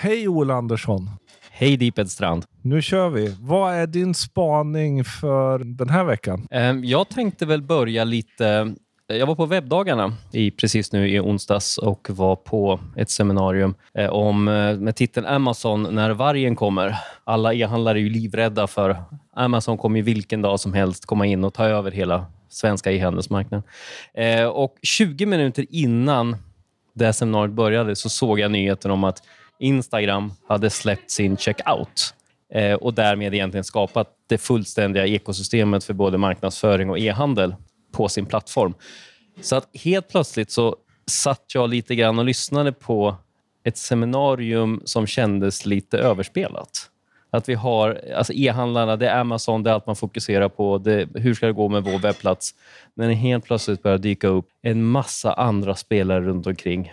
Hej Ola Andersson! Hej Deeped Strand! Nu kör vi. Vad är din spaning för den här veckan? Ehm, jag tänkte väl börja lite... Jag var på webbdagarna i, precis nu i onsdags och var på ett seminarium eh, om, eh, med titeln Amazon när vargen kommer. Alla e-handlare är ju livrädda för Amazon kommer ju vilken dag som helst komma in och ta över hela svenska e-handelsmarknaden. Eh, och 20 minuter innan det seminariet började så såg jag nyheten om att Instagram hade släppt sin checkout eh, och därmed egentligen skapat det fullständiga ekosystemet för både marknadsföring och e-handel på sin plattform. Så att helt plötsligt så satt jag lite grann och lyssnade på ett seminarium som kändes lite överspelat. Att vi har alltså e-handlarna, det är Amazon, det är allt man fokuserar på. Det, hur ska det gå med vår webbplats? Men helt plötsligt börjar dyka upp en massa andra spelare runt omkring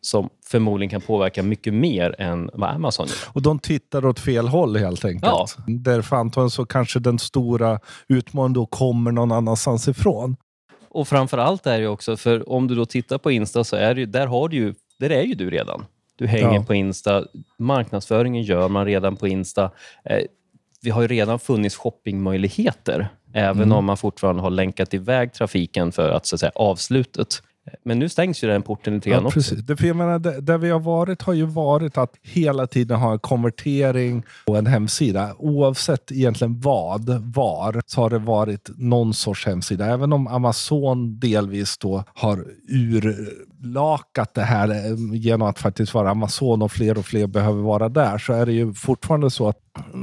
som förmodligen kan påverka mycket mer än vad Amazon gör. Och de tittar åt fel håll helt enkelt. Ja. Därför antagligen så kanske den stora utmaningen då kommer någon annanstans ifrån. Och framför allt är det också, för om du då tittar på Insta så är det där har du ju, där är ju du redan. Du hänger Ja. på Insta. Marknadsföringen gör man redan på Insta. Eh, vi har ju redan funnits shoppingmöjligheter, även Mm. om man fortfarande har länkat iväg trafiken för att, så att säga, avslutet. Men nu stängs ju den porten lite grann Ja, också. precis. Det, för jag menar, det, där vi har varit har ju varit att hela tiden ha en konvertering på en hemsida. Oavsett egentligen vad, var, så har det varit någon sorts hemsida. Även om Amazon delvis då har urlakat det här eh, genom att faktiskt vara Amazon och fler och fler behöver vara där, så är det ju fortfarande så att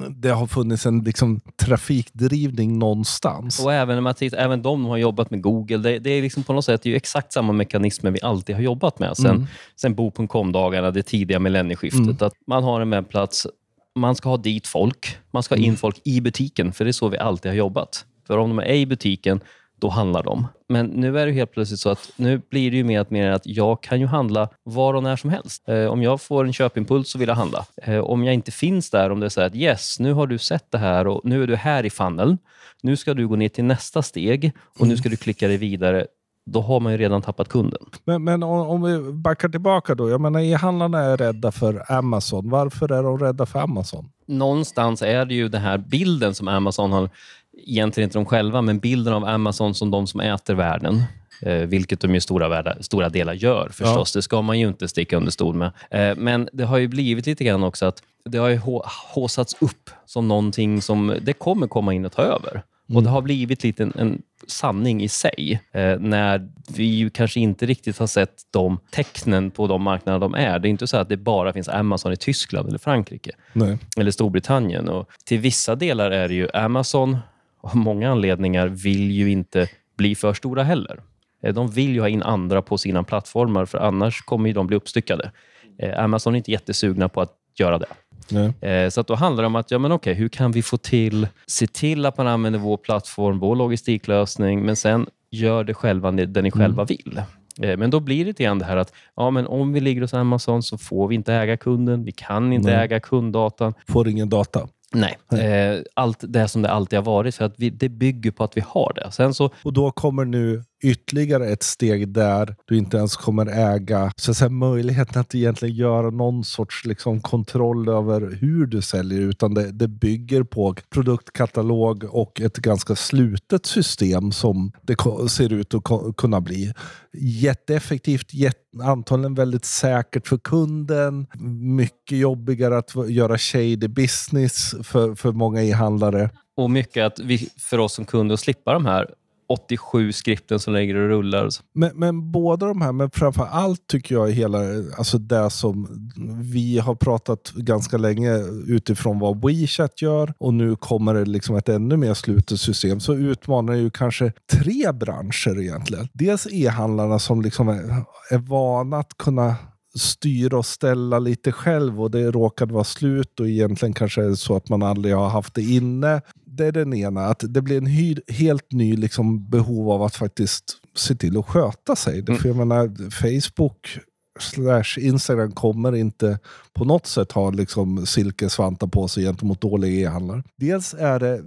det har funnits en liksom, trafikdrivning någonstans. Och även, man tittar, även de har jobbat med Google. Det, det är liksom på något sätt det är exakt samma mekanismer vi alltid har jobbat med sen, Mm. sen Bo.com-dagarna, det tidiga millennieskiftet. Mm. Att man har en webbplats, man ska ha dit folk, man ska ha Mm. in folk i butiken, för det är så vi alltid har jobbat. För om de är i butiken, då handlar de. Men nu är det helt plötsligt så att nu blir det ju mer att, mer att jag kan ju handla var och när som helst. Eh, om jag får en köpimpuls så vill jag handla. Eh, om jag inte finns där, om det är så att yes, nu har du sett det här och nu är du här i funneln. Nu ska du gå ner till nästa steg och nu ska du klicka dig vidare. Då har man ju redan tappat kunden. Men, men om, om vi backar tillbaka då. Jag menar, e-handlarna är rädda för Amazon. Varför är de rädda för Amazon? någonstans är det ju den här bilden som Amazon har, egentligen inte de själva, men bilden av Amazon som de som äter världen. Eh, vilket de i stora, värda, stora delar gör förstås. Det ska man ju inte sticka under stol med. Eh, men det har ju blivit lite grann också att det har ju hå- haussats upp som någonting som det kommer komma in och ta över. Och Det har blivit lite en, en sanning i sig eh, när vi ju kanske inte riktigt har sett de tecknen på de marknader de är. Det är inte så att det bara finns Amazon i Tyskland eller Frankrike Nej. eller Storbritannien. Och till vissa delar är det ju Amazon, av många anledningar, vill ju inte bli för stora heller. Eh, De vill ju ha in andra på sina plattformar, för annars kommer de bli uppstyckade. Eh, Amazon är inte jättesugna på att göra det. Nej. Eh, Så att då handlar det om att, ja men okej, hur kan vi få till, se till att man använder vår plattform, vår logistiklösning, men sen gör det själva det ni själva vill. Eh, Men då blir det lite grann det här att ja, men om vi ligger hos Amazon så får vi inte äga kunden, vi kan inte Nej. äga kunddatan. Får ingen data. Nej, eh, allt det som det alltid har varit, för att vi, det bygger på att vi har det. Sen så, Och då kommer nu ytterligare ett steg där du inte ens kommer äga så att säga, möjligheten att egentligen göra någon sorts liksom, kontroll över hur du säljer, utan det, det bygger på produktkatalog och ett ganska slutet system som det ser ut att kunna bli. Jätteeffektivt, jätte, antagligen väldigt säkert för kunden, mycket jobbigare att göra shady business för, för många e-handlare. och mycket att vi, för oss som kunder att slippa de här 87 skripten som ligger och rullar. och så. Men, men båda de här, men framför allt tycker jag hela, alltså det som vi har pratat ganska länge utifrån vad WeChat gör och nu kommer det liksom ett ännu mer slutet system så utmanar det ju kanske tre branscher egentligen. Dels e-handlarna som liksom är, är vana att kunna styra och ställa lite själv och det råkade vara slut och egentligen kanske är det så att man aldrig har haft det inne. Det är den ena, att det blir en hy- helt ny liksom behov av att faktiskt se till att sköta sig. Mm. För jag menar, Facebook slash Instagram kommer inte på något sätt ha liksom silkesvantar på sig gentemot dåliga e-handlare. Dels är det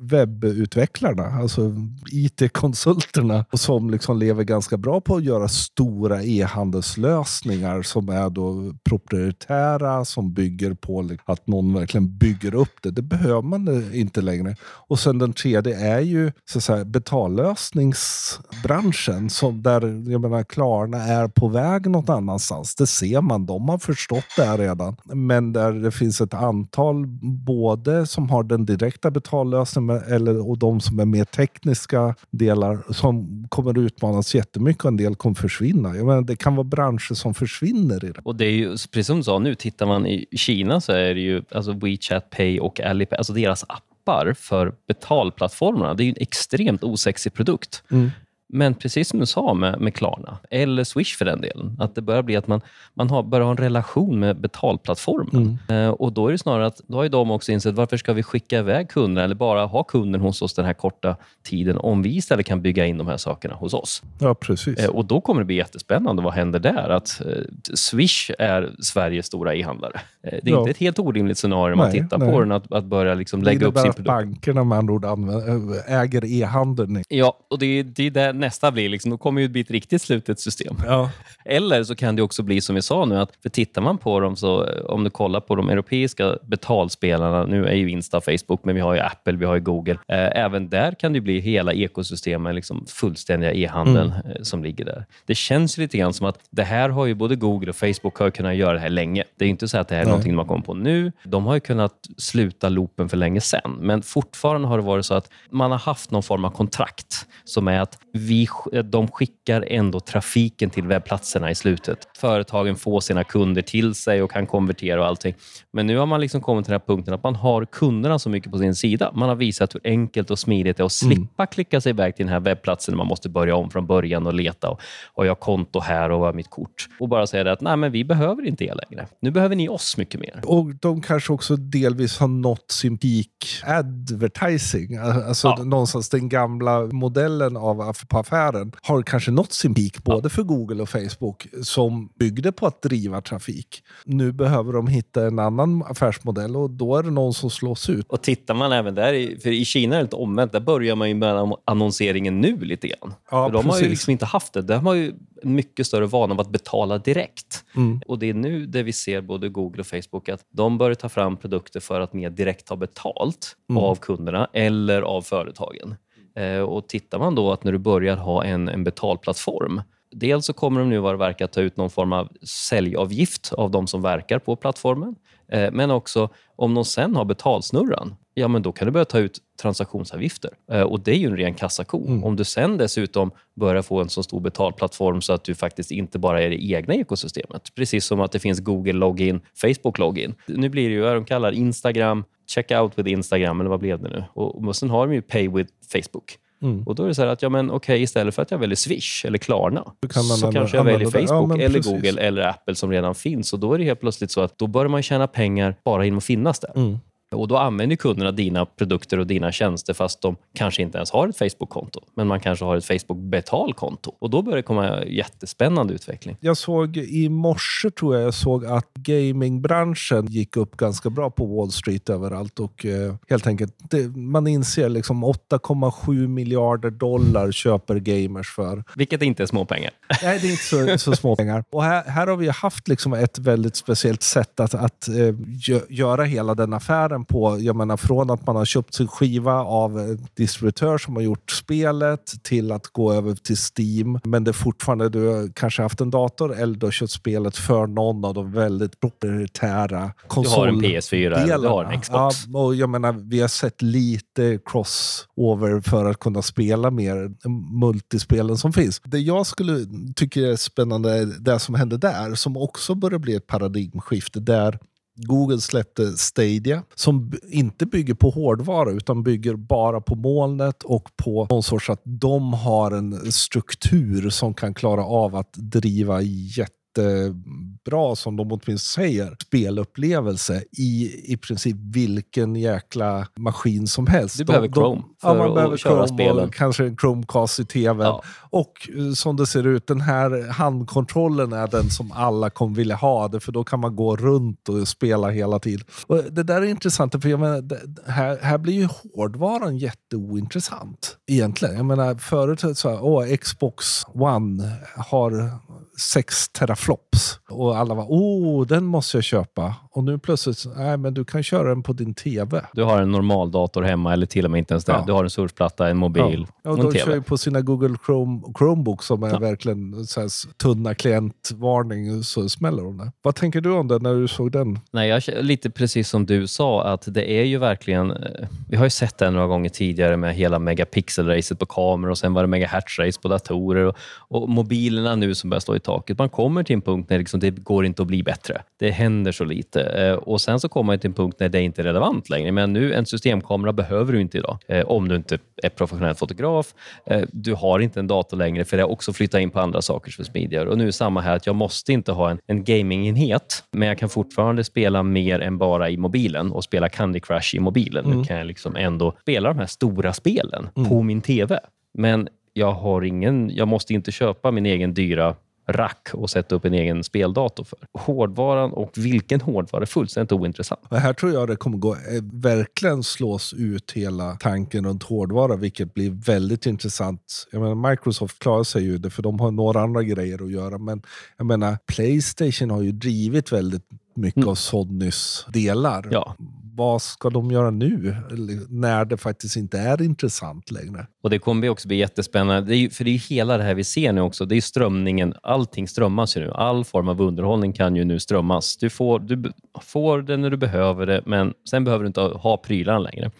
webbutvecklarna, alltså IT-konsulterna, som liksom lever ganska bra på att göra stora e-handelslösningar som är då proprietära, som bygger på att någon verkligen bygger upp det. Det behöver man inte längre. Och sen den tredje är ju så att säga, betallösningsbranschen, som där jag menar, Klarna är på väg något annanstans. Det ser man. De har förstått det här redan. Men där det finns ett antal, både som har den direkta betallösningen eller, och de som är mer tekniska delar, som kommer utmanas jättemycket och en del kommer försvinna. Jag menar, det kan vara branscher som försvinner i det. Och det är ju, precis som du sa, nu tittar man i Kina så är det ju alltså WeChat Pay och Alipay, alltså deras appar för betalplattformarna. Det är ju en extremt osexig produkt. Mm. Men precis som du sa med, med Klarna, eller Swish för den delen, att det börjar bli att man, man har, börjar ha en relation med betalplattformen. Mm. Eh, och Då är det snarare att då har de också insett varför ska vi skicka iväg kunder eller bara ha kunden hos oss den här korta tiden om vi istället kan bygga in de här sakerna hos oss. Ja, precis. Eh, och Då kommer det bli jättespännande. Vad händer där? Att eh, Swish är Sveriges stora e-handlare. Eh, det är ja. inte ett helt orimligt scenario om man tittar nej. på den, att, att börja liksom lägga upp sin produkt. Det innebär att bankerna med andra ord äger e-handeln. Ja, och det, det är där nästa blir, liksom, då kommer det bli ett riktigt slutet system. Ja. Eller så kan det också bli som vi sa nu, att för tittar man på dem, så om du kollar på de europeiska betalspelarna, nu är ju Insta Facebook, men vi har ju Apple, vi har ju Google. Eh, även där kan det bli hela ekosystemet, liksom fullständiga e-handeln mm. eh, som ligger där. Det känns lite grann som att det här har ju både Google och Facebook har kunnat göra det här länge. Det är inte så att det här är Nej. någonting man kommer på nu. De har ju kunnat sluta loopen för länge sedan, men fortfarande har det varit så att man har haft någon form av kontrakt som är att vi, de skickar ändå trafiken till webbplatserna i slutet. Företagen får sina kunder till sig och kan konvertera och allting. Men nu har man liksom kommit till den här punkten att man har kunderna så mycket på sin sida. Man har visat hur enkelt och smidigt det är att mm. slippa mm. klicka sig iväg till den här webbplatsen när man måste börja om från början och leta och, och jag har konto här och är mitt kort? Och bara säga att nej, men vi behöver inte er längre. Nu behöver ni oss mycket mer. Och de kanske också delvis har nått sin peak advertising. Alltså ja. någonstans den gamla modellen av affären har kanske nått sin peak både för Google och Facebook som byggde på att driva trafik. Nu behöver de hitta en annan affärsmodell och då är det någon som slås ut. Och tittar man även där, för i Kina är det lite omvänt, där börjar man ju med annonseringen nu lite grann. Ja, för de har ju liksom inte haft det. De har ju en mycket större vana av att betala direkt. Mm. Och det är nu det vi ser både Google och Facebook att de börjar ta fram produkter för att mer direkt ta betalt mm. av kunderna eller av företagen. Eh, och tittar man då att när du börjar ha en, en betalplattform Dels så kommer de nu vad det verkar ta ut någon form av säljavgift av de som verkar på plattformen. Eh, men också om de sen har betalsnurran, ja men då kan du börja ta ut transaktionsavgifter. Eh, och det är ju en ren kassako. Mm. Om du sen dessutom börjar få en så stor betalplattform så att du faktiskt inte bara är det egna ekosystemet. Precis som att det finns Google Login, Facebook Login. Nu blir det ju vad de kallar Instagram, check out with Instagram, eller vad blev det nu? Och, och sen har de ju Pay with Facebook. Mm. Och Då är det så att ja, men, okay, istället för att jag väljer Swish eller Klarna så kanske jag väljer Facebook ja, eller precis. Google eller Apple som redan finns. Och Då är det helt plötsligt så att då börjar man tjäna pengar bara genom att finnas där. Mm. Och Då använder kunderna dina produkter och dina tjänster fast de kanske inte ens har ett Facebook-konto. Men man kanske har ett Facebook-betalkonto. Och Då börjar det komma jättespännande utveckling. Jag såg i morse tror jag jag såg att gamingbranschen gick upp ganska bra på Wall Street överallt. Och eh, helt enkelt, det, man inser liksom 8,7 miljarder dollar köper gamers för. Vilket inte är småpengar. Nej, det är inte så, så små pengar. Och här, här har vi haft liksom ett väldigt speciellt sätt att, att eh, göra hela den affären på. Jag menar från att man har köpt sin skiva av en distributör som har gjort spelet till att gå över till Steam. Men det är fortfarande, du kanske haft en dator eller du har köpt spelet för någon av de väldigt proprietära konsoldelarna. Du har en PS4 eller du har en Xbox. Ja, och jag menar, vi har sett lite crossover för att kunna spela mer multispelen som finns. Det jag skulle tycka är spännande är det som hände där, som också börjar bli ett paradigmskifte där Google släppte Stadia som inte bygger på hårdvara utan bygger bara på molnet och på någon sorts att de har en struktur som kan klara av att driva jätte jättebra, som de åtminstone säger, spelupplevelse i i princip vilken jäkla maskin som helst. Du behöver Chrome ja, man för behöver att köra Chrome spelen. och kanske en Chromecast i tv. Ja. Och eh, som det ser ut, den här handkontrollen är den som alla kommer vilja ha. Det, för då kan man gå runt och spela hela tiden. Och det där är intressant, för jag menar, det, här, här blir ju hårdvaran jätteointressant egentligen. Jag menar, förut så här, åh, Xbox One har 6 teraflops. Och alla var åh, den måste jag köpa. Och nu plötsligt, nej men du kan köra den på din tv. Du har en normal dator hemma, eller till och med inte ens det. Ja. Du har en surfplatta, en mobil Ja, och och en de kör ju på sina Google Chrome, Chromebook som är Ja. verkligen så här, tunna klientvarning så smäller de. Vad tänker du om det när du såg den? Nej, jag, lite precis som du sa, att det är ju verkligen... eh, Vi har ju sett det några gånger tidigare med hela megapixel-racet på kameror och sen var det megahertz-race på datorer och, och mobilerna nu som börjar slå i taket. Man kommer till en punkt när liksom det går inte att bli bättre. Det händer så lite. Eh, Och sen så kommer man till en punkt när det inte är relevant längre. Men nu, en systemkamera behöver du inte idag. Eh, Om du inte är professionell fotograf. Eh, Du har inte en dator längre, för det har också flyttat in på andra saker som är smidigare. Och nu är samma här, att jag måste inte ha en, en gamingenhet, men jag kan fortfarande spela mer än bara i mobilen och spela Candy Crush i mobilen. Nu kan jag liksom ändå spela de här stora spelen på min TV. Men jag har ingen, jag måste inte köpa min egen dyra rack och sätta upp en egen speldator för. Hårdvaran och vilken hårdvara är fullständigt ointressant. Och här tror jag det kommer gå, eh, verkligen slås ut hela tanken runt hårdvara, vilket blir väldigt intressant. Jag menar, Microsoft klarar sig ju det, för de har några andra grejer att göra. Men jag menar, Playstation har ju drivit väldigt mycket av Sonys delar. Mm. Ja. Vad ska de göra nu, när det faktiskt inte är intressant längre? Och Det kommer också bli jättespännande. Det är för det är ju hela det här vi ser nu också. Det är strömningen. Allting strömmas ju nu. All form av underhållning kan ju nu strömmas. Du får, du får det när du behöver det, men sen behöver du inte ha- prylarna längre.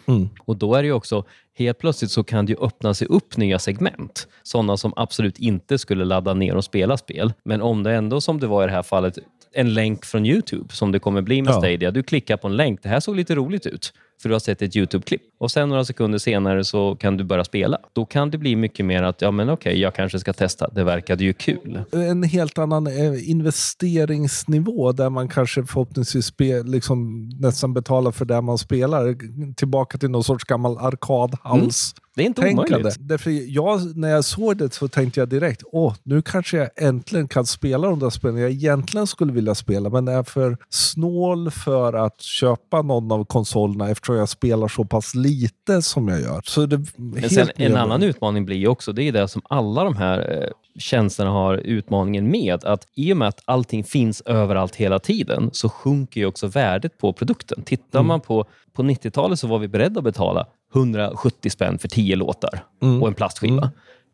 Och då är det också, helt plötsligt så kan det ju öppna sig upp nya segment. Sådana som absolut inte skulle ladda ner och spela spel. Men om det ändå, som det var i det här fallet, en länk från Youtube, som det kommer bli med Ja. Stadia. Du klickar på en länk. Det här såg lite roligt ut, för du har sett ett Youtube-klipp. Och sen några sekunder senare så kan du börja spela. Då kan det bli mycket mer att, ja men okej, jag kanske ska testa. Det verkade ju kul. en helt annan eh, investeringsnivå där man kanske förhoppningsvis spe, liksom nästan betalar för det man spelar. Tillbaka till någon sorts gammal arkadhals. Det är inte Tänkande. omöjligt. Därför jag, när jag såg det så tänkte jag direkt, åh, nu kanske jag äntligen kan spela de där spelen jag egentligen skulle vilja spela, men är för snål för att köpa någon av konsolerna eftersom jag spelar så pass lite som jag gör. Så det Men sen en annan utmaning blir ju också, det är det som alla de här eh, tjänsterna har utmaningen med, att i och med att allting finns överallt hela tiden så sjunker ju också värdet på produkten. Tittar man på, på 90-talet så var vi beredda att betala 170 spänn för 10 låtar och en plastskiva.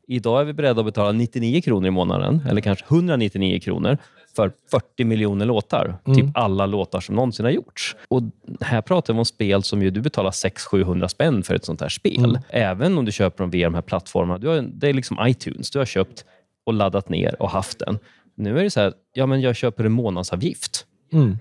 Idag är vi beredda att betala 99 kronor i månaden, eller kanske 199 kronor, för 40 miljoner låtar. Typ alla låtar som någonsin har gjorts. Och här pratar vi om spel som ju, du betalar 600-700 spänn för ett sånt här spel. Även om du köper dem via de här plattformarna. Du har, det är liksom iTunes. Du har köpt och laddat ner och haft den. Nu är det så här, ja men jag köper en månadsavgift.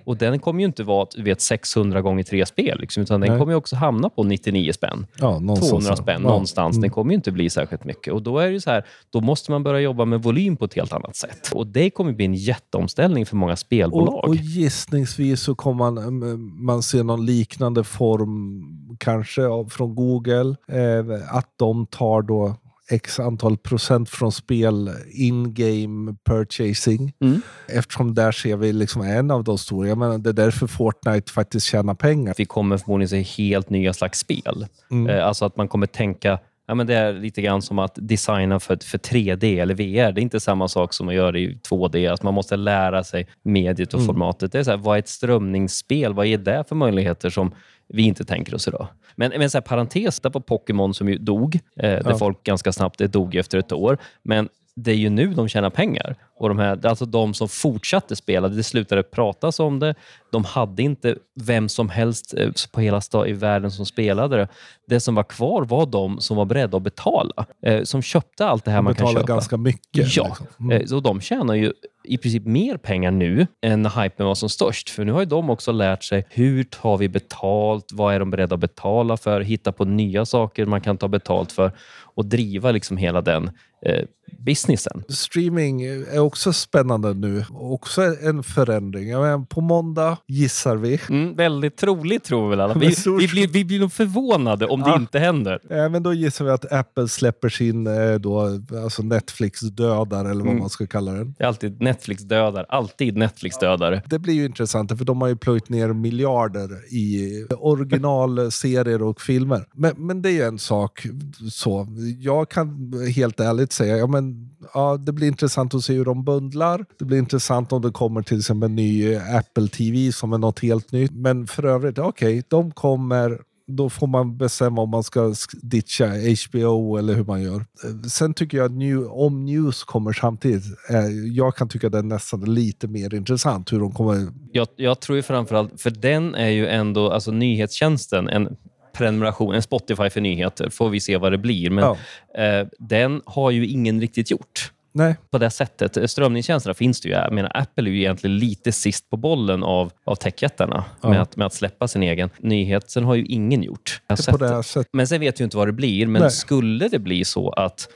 Och den kommer ju inte vara du vet, 600 gånger tre spel, liksom, utan den Nej. kommer också hamna på 99 spänn. ja, någonstans 200 där. spänn Ja. någonstans. Mm. Det kommer ju inte bli särskilt mycket. Och Då är det så här, då måste man börja jobba med volym på ett helt annat sätt. Och Det kommer bli en jätteomställning för många spelbolag. Och, och gissningsvis så kommer man, mm, man se någon liknande form, kanske från Google, eh, att de tar då x antal procent från spel in-game purchasing. Mm. Eftersom där ser vi liksom en av de stora. Jag menar, det är därför Fortnite faktiskt tjänar pengar. vi kommer förmodligen se helt nya slags spel. Eh, alltså att man kommer tänka Ja, men det är lite grann som att designa för, för 3D eller VR. Det är inte samma sak som att göra i 2D. Alltså man måste lära sig mediet och formatet. Det är så här, vad är ett strömningsspel? Vad är det för möjligheter som vi inte tänker oss idag? Men, men så här, parentes där på Pokémon som ju dog, eh, där Ja. folk ganska snabbt det dog efter ett år. Men det är ju nu de tjänar pengar. Och de här, alltså de som fortsatte spela, det slutade pratas om det. De hade inte vem som helst eh, på hela sta- i världen som spelade det. Det som var kvar var de som var beredda att betala. Eh, som köpte allt det här De man kan köpa. ganska mycket. Ja, liksom. Mm. eh, så de tjänar ju i princip mer pengar nu än när hypen var som störst. För nu har ju de också lärt sig hur tar vi betalt? Vad är de beredda att betala för? Hitta på nya saker man kan ta betalt för och driva liksom hela den eh, businessen. Streaming är också spännande nu. Också en förändring. Jag menar, på måndag gissar vi. Mm, väldigt troligt tror vi väl alla. Vi, vi, blir, vi blir nog förvånade om det inte händer. Ja, men då gissar vi att Apple släpper sin eh, då, alltså Netflix-dödare eller vad mm. man ska kalla den. Det är alltid Netflix-dödar. Alltid Netflix-dödare. Det blir ju intressant för de har ju plöjt ner miljarder i originalserier och filmer. Men, men det är ju en sak. så. Jag kan helt ärligt säga, ja, men, ja, det blir intressant att se hur de bundlar. Det blir intressant om det kommer till exempel en ny Apple TV som är något helt nytt. Men för övrigt, okej, okay, de kommer då får man bestämma om man ska ditcha HBO eller hur man gör. Sen tycker jag att new, om News kommer samtidigt, eh, jag kan tycka att det är nästan lite mer intressant hur de kommer... Jag, jag tror ju framförallt, för den är ju ändå, alltså nyhetstjänsten, en prenumeration, en Spotify för nyheter, får vi se vad det blir. Men ja. eh, den har ju ingen riktigt gjort. Nej. På det sättet. Strömningstjänsterna finns det ju. Jag menar, Apple är ju egentligen lite sist på bollen av, av techjättarna ja. med, att, med att släppa sin egen. Nyheten har ju ingen gjort. På det sättet. Men sen vet ju inte vad det blir. Men Nej. skulle det bli så att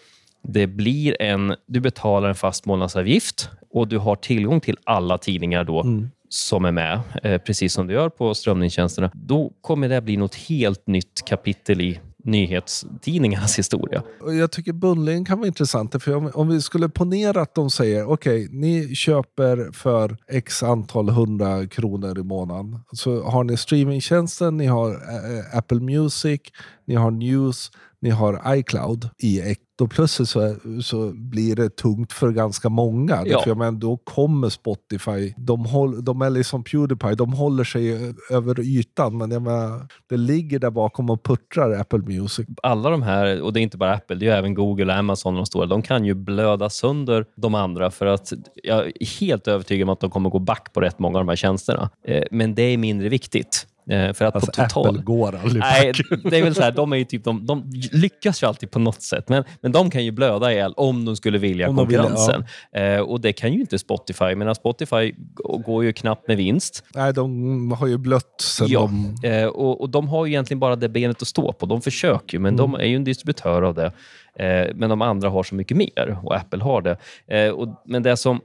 det blir en, du betalar en fast månadsavgift och du har tillgång till alla tidningar då mm som är med, eh, precis som du gör på strömningstjänsterna, då kommer det bli något helt nytt kapitel i nyhetstidningarnas historia. Jag tycker bundlingen kan vara intressant. För om, om vi skulle ponera att de säger okej, okay, ni köper för x antal hundra kronor i månaden. Så har ni streamingtjänsten, ni har eh, eh, Apple Music, ni har News, ni har iCloud i då plötsligt så, så blir det tungt för ganska många. Ja. För jag då kommer Spotify, de, håll, de är liksom Pewdiepie, de håller sig över ytan men jag menar, det ligger där bakom och puttrar Apple Music. Alla de här, och det är inte bara Apple, det är även Google och Amazon de stora, de kan ju blöda sönder de andra för att jag är helt övertygad om att de kommer gå back på rätt många av de här tjänsterna. Eh, men det är mindre viktigt. Eh, för att alltså, på total... Apple går aldrig Nej, det är väl så här, de, är typ, de, de, lyckas ju alltid på något sätt, men, men de kan ju blöda ihjäl om de skulle vilja om konkurrensen. Vill, ja. eh, och Det kan ju inte Spotify, men Spotify går ju knappt med vinst. Nej, de har ju blött sen ja. de... Eh, och, och De har ju egentligen bara det benet att stå på. De försöker, men mm. de är ju en distributör av det. Men de andra har så mycket mer och Apple har det. Och, men det som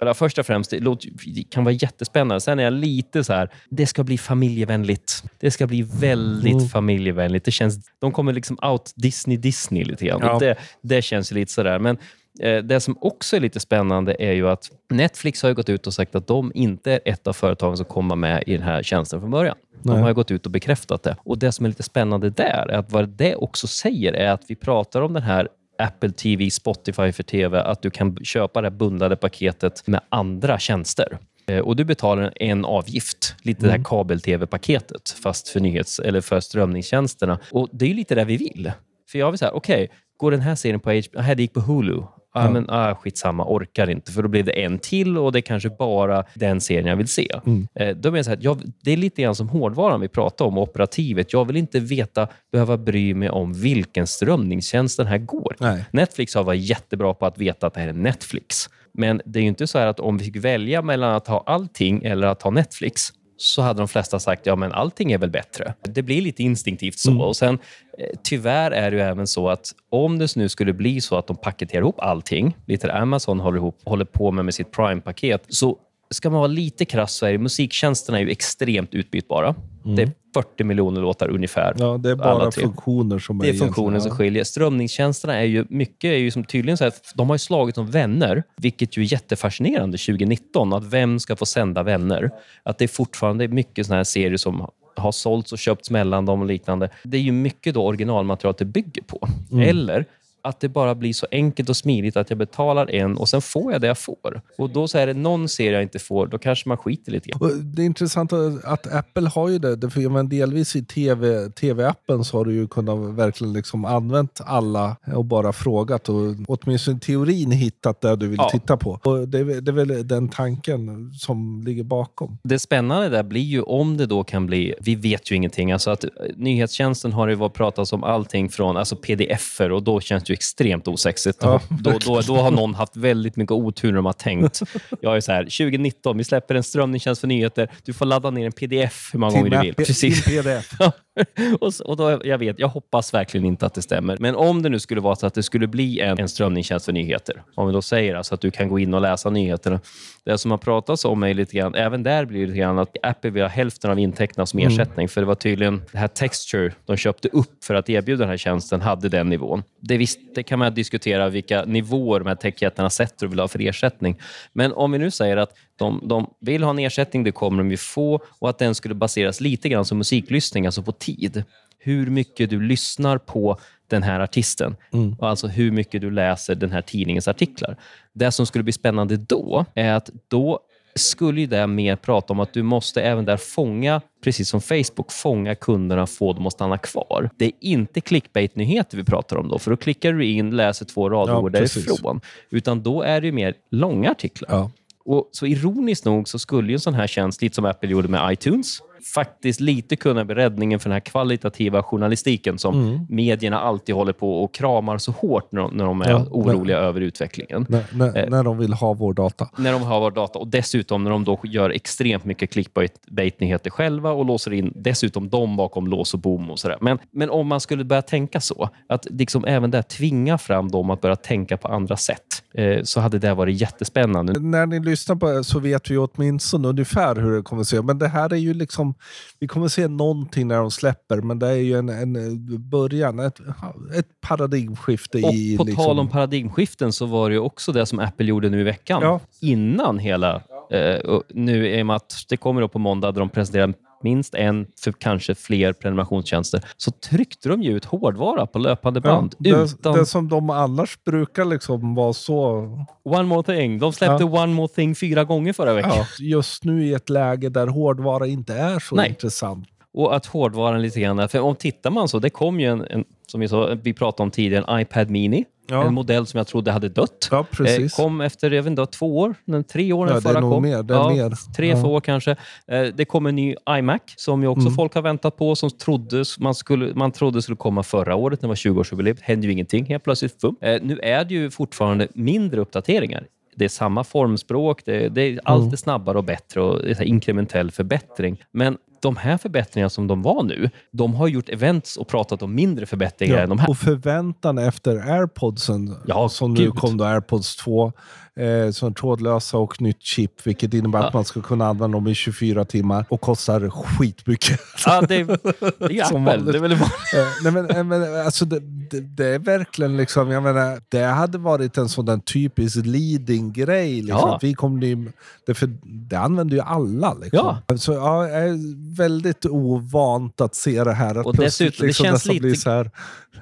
eller först och främst, det, låter, det kan vara jättespännande. Sen är jag lite så här, det ska bli familjevänligt. Det ska bli väldigt mm. familjevänligt. Det känns, de kommer liksom out Disney Disney lite grann. Ja. Det, det känns lite sådär. Men eh, det som också är lite spännande är ju att Netflix har gått ut och sagt att de inte är ett av företagen som kommer med i den här tjänsten från början. De Nej. har gått ut och bekräftat det. Och Det som är lite spännande där är att vad det också säger är att vi pratar om den här Apple TV, Spotify för TV, att du kan köpa det bundlade paketet med andra tjänster. Eh, och Du betalar en avgift, lite mm. det här mm. kabel-tv-paketet, fast för, nyhets eller för strömningstjänsterna. Och Det är lite det vi vill. För jag vill säga, okej, okay, går den här serien på HBO, här det gick på Hulu, Ah, ja. men, ah, skitsamma, orkar inte. För då blir det en till och det är kanske bara den serien jag vill se. Mm. Eh, då menar jag så jag, det är lite grann som hårdvaran vi pratar om, operativet. Jag vill inte veta, behöva bry mig om vilken strömningstjänst den här går. Nej. Netflix har varit jättebra på att veta att det här är Netflix. Men det är ju inte så att om vi fick välja mellan att ha allting eller att ha Netflix, så hade de flesta sagt ja men allting är väl bättre. Det blir lite instinktivt så. Mm. Och sen eh, Tyvärr är det ju även så att om det nu skulle bli så att de paketerar ihop allting, lite Amazon håller, ihop, håller på med med sitt Prime-paket, så ska man vara lite krass så är musiktjänsterna är ju extremt utbytbara. Mm. Det är 40 miljoner låtar ungefär. Ja, det är bara funktioner som är Det är funktioner som skiljer. Strömningstjänsterna är ju mycket är ju som tydligen så att de har ju slagit som vänner, vilket ju är jättefascinerande 2019. Att vem ska få sända vänner? Att det är fortfarande mycket såna här serier som har sålts och köpts mellan dem och liknande. Det är ju mycket då originalmaterial det bygger på. Mm. Eller att det bara blir så enkelt och smidigt att jag betalar en och sen får jag det jag får. Och då så är det någon serie jag inte får, då kanske man skiter lite grann. Det är intressant att Apple har ju det. För men delvis i TV, TV-appen så har du ju kunnat verkligen liksom använt alla och bara frågat och åtminstone i teorin hittat det du vill ja. titta på. Och det, är, det är väl den tanken som ligger bakom. Det spännande där blir ju om det då kan bli, vi vet ju ingenting, alltså att nyhetstjänsten har det varit pratats om allting från alltså pdf-er och då känns ju extremt osexigt. Ja, då, då, då har någon haft väldigt mycket otur när de har tänkt. Jag är så här, 2019, vi släpper en strömningstjänst för nyheter. Du får ladda ner en pdf hur många gånger du vill. Precis. PDF. och, så- och då, jag vet, jag hoppas verkligen inte att det stämmer. Men om det nu skulle vara så att det skulle bli en, en strömningstjänst för nyheter. Om vi då säger alltså att du kan gå in och läsa nyheterna. Det som har pratats om är lite grann, även där blir det lite grann att Apple vill ha hälften av intäkterna som ersättning. För det var tydligen det här Texture de köpte upp för att erbjuda den här tjänsten hade den nivån. Det, visst, det kan man diskutera vilka nivåer de här techjättarna sätter och vill ha för ersättning. Men om vi nu säger att de, de vill ha en ersättning, det kommer de ju få och att den skulle baseras lite grann som musiklyssning, alltså på tid. Hur mycket du lyssnar på den här artisten och alltså hur mycket du läser den här tidningens artiklar. Det som skulle bli spännande då är att då skulle ju det mer prata om att du måste även där fånga, precis som Facebook, fånga kunderna och få dem att stanna kvar. Det är inte clickbait-nyheter vi pratar om då, för då klickar du in, läser två rader Ja, därifrån. Utan då är det ju mer långa artiklar. Ja. Och så ironiskt nog så skulle ju en sån här tjänst, lite som Apple gjorde med iTunes, faktiskt lite kunna bli räddningen för den här kvalitativa journalistiken som Mm. medierna alltid håller på och kramar så hårt när de, när de är Ja, oroliga över utvecklingen. När, när, Eh. när de vill ha vår data. När de har vår data och dessutom när de då gör extremt mycket clickbait-nyheter själva och låser in dessutom dem bakom lås och bom och sådär. Men, men om man skulle börja tänka så, att liksom även där tvinga fram dem att börja tänka på andra sätt, eh, så hade det varit jättespännande. När ni lyssnar på det så vet vi åtminstone ungefär hur det kommer att se. Men det här är ju liksom, vi kommer se någonting när de släpper, men det är ju en, en eh, början, ett, ett paradigmskifte Och i... på liksom, tal om paradigmskiften så var det ju också det som Apple gjorde nu i veckan. Ja. Innan hela... Eh, nu i och med att det kommer upp på måndag där de presenterar minst en, för kanske fler prenumerationstjänster, så tryckte de ju ut hårdvara på löpande ja, band. det, utan det som de annars brukar liksom vara så... One More Thing. De släppte One More Thing fyra gånger förra veckan. Ja, just nu i ett läge där hårdvara inte är så Nej. intressant. Och att hårdvaran lite grann, för om tittar man så, det kom ju en, en som vi, sa, vi pratade om tidigare, en iPad Mini. Ja. En modell som jag trodde hade dött. Ja, precis. Eh, kom efter, vet inte, två år, nej, tre år när Ja, det förra kom. mer, det är ja, mer. Tre, Ja. fyra år kanske. Eh, det kom en ny iMac som ju också Mm. folk har väntat på, som trodde, man, skulle, man trodde skulle komma förra året när det var 20-årsjubileum. hände ju ingenting helt plötsligt. Fum. Eh, nu är det ju fortfarande mindre uppdateringar. Det är samma formspråk, det, det är, allt Mm. är snabbare och bättre och det är inkrementell förbättring. Men de här förbättringarna som de var nu, de har gjort events och pratat om mindre förbättringar än de här. Och förväntan efter airpodsen, Ja, som nu gud. kom då airpods 2, eh, som är trådlösa och nytt chip, vilket innebär att Ja. man ska kunna använda dem i 24 timmar och kostar skitmycket. Ja, det, det är ju Som Apple. vanligt. Det är väl. Eh, Nej, men, eh, men, alltså det, det, det är verkligen liksom, jag menar, det hade varit en sån där typisk leading-grej. Liksom. Ja. Att Vi kom ny, det, för, det använder ju alla. Liksom. Ja. Så ja, jag är väldigt ovant att se det här. Att Och dessutom, det liksom känns nästan lite- blir så här,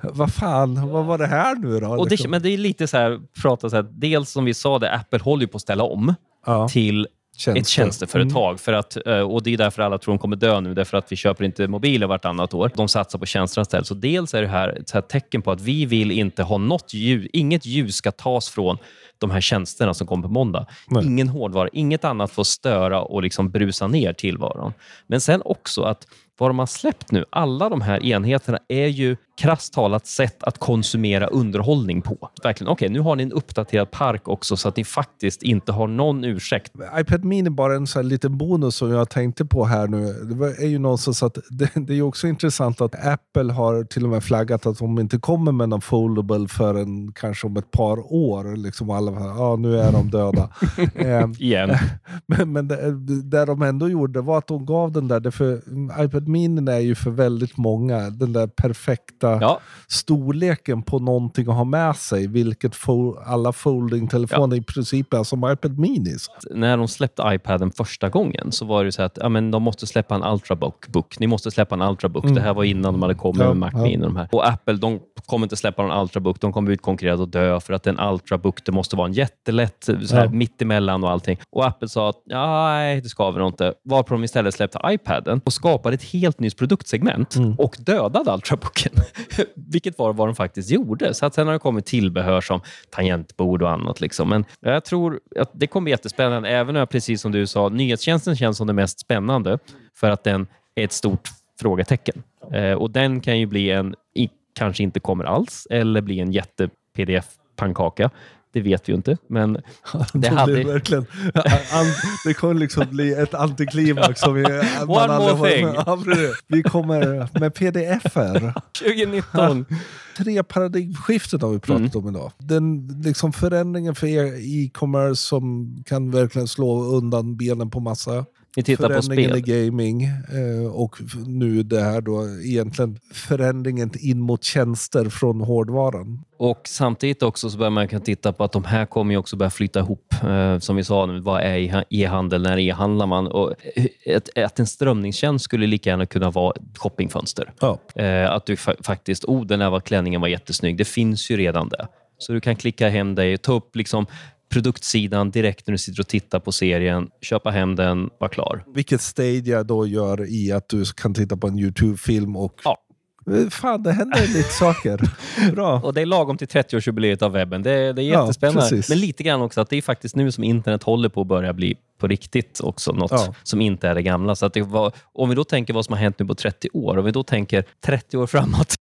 vad fan, vad var det här nu då? Och det, Liksom. men det är lite så här, prata så här, dels som vi sa, det, Apple håller på att ställa om ja, till tjänster. ett tjänsteföretag. För att, eh, och Det är därför alla tror de kommer dö nu, därför att vi köper inte mobiler vartannat år. De satsar på tjänsterna istället. Så dels är det här ett här tecken på att vi vill inte ha något ljus, inget ljus ska tas från de här tjänsterna som kommer på måndag. Nej. Ingen hårdvara, inget annat får störa och liksom brusa ner tillvaron. Men sen också att vad de har släppt nu, alla de här enheterna är ju krasst talat sätt att konsumera underhållning på. Verkligen, okej, nu har ni en uppdaterad park också så att ni faktiskt inte har någon ursäkt. iPad Mini bara en sån här liten bonus som jag tänkte på här nu. Det är ju någonstans att det, det är också intressant att Apple har till och med flaggat att de inte kommer med någon foldable förrän kanske om ett par år. Liksom alla, ja nu är de döda. eh, Igen. men men det, det de ändå gjorde var att de gav den där, för iPad Mini är ju för väldigt många den där perfekta Ja, storleken på någonting att ha med sig, vilket fo- alla folding-telefoner i princip är som iPad Minis. när de släppte iPaden första gången så var det så att ja, men de måste släppa en Ultrabook. Book. Ni måste släppa en Ultrabook. Det här var innan de hade kommit Mm. Ja, med Mac ja. Mini. Och, de här. och Apple de kommer inte släppa någon Ultrabook. De kommer utkonkurrerade och dö för att en Ultrabook det måste vara en jättelätt, så här, Ja. mittemellan och allting. Och Apple sa att ja, nej, det ska vi nog inte. Varpå de istället släppte iPaden och skapade ett helt nytt produktsegment Mm. och dödade Ultrabooken. Vilket var vad de faktiskt gjorde. Så att sen har det kommit tillbehör som tangentbord och annat. Liksom. Men jag tror att det kommer bli jättespännande. Även om, jag, precis som du sa, nyhetstjänsten känns som det mest spännande för att den är ett stort frågetecken. Eh, och den kan ju bli en kanske inte kommer alls eller blir en jätte pdf-pannkaka. Det vet vi ju inte, men det hade... Det, verkligen, det kommer liksom bli ett antiklimax. Som vi, One more thing! vi kommer med pdf-er. 2019! Tre paradigmskiften har vi pratat mm. om idag. Den liksom förändringen för e-commerce som kan verkligen slå undan benen på massa vi tittar på spel. i gaming eh, och nu det här då egentligen förändringen in mot tjänster från hårdvaran. Och samtidigt också så börjar man kan titta på att de här kommer ju också börja flytta ihop. Eh, som vi sa, nu, vad är e-handel? När e-handlar man? Och att en strömningstjänst skulle lika gärna kunna vara ett shoppingfönster. Ja. Eh, att du fa faktiskt, oh den här var, klänningen var jättesnygg. Det finns ju redan det. Så du kan klicka hem dig, ta upp liksom produktsidan direkt när du sitter och tittar på serien, köpa hem den, vara klar. Vilket Stadia då gör i att du kan titta på en YouTube-film och ja. Eh, fan, det händer lite saker. Bra. Och Det är lagom till 30-årsjubileet av webben. Det, det är jättespännande. Ja, Men lite grann också att det är faktiskt nu som internet håller på att börja bli på riktigt också. Något ja. som inte är det gamla. Så att det var, om vi då tänker vad som har hänt nu på 30 år, om vi då tänker 30 år framåt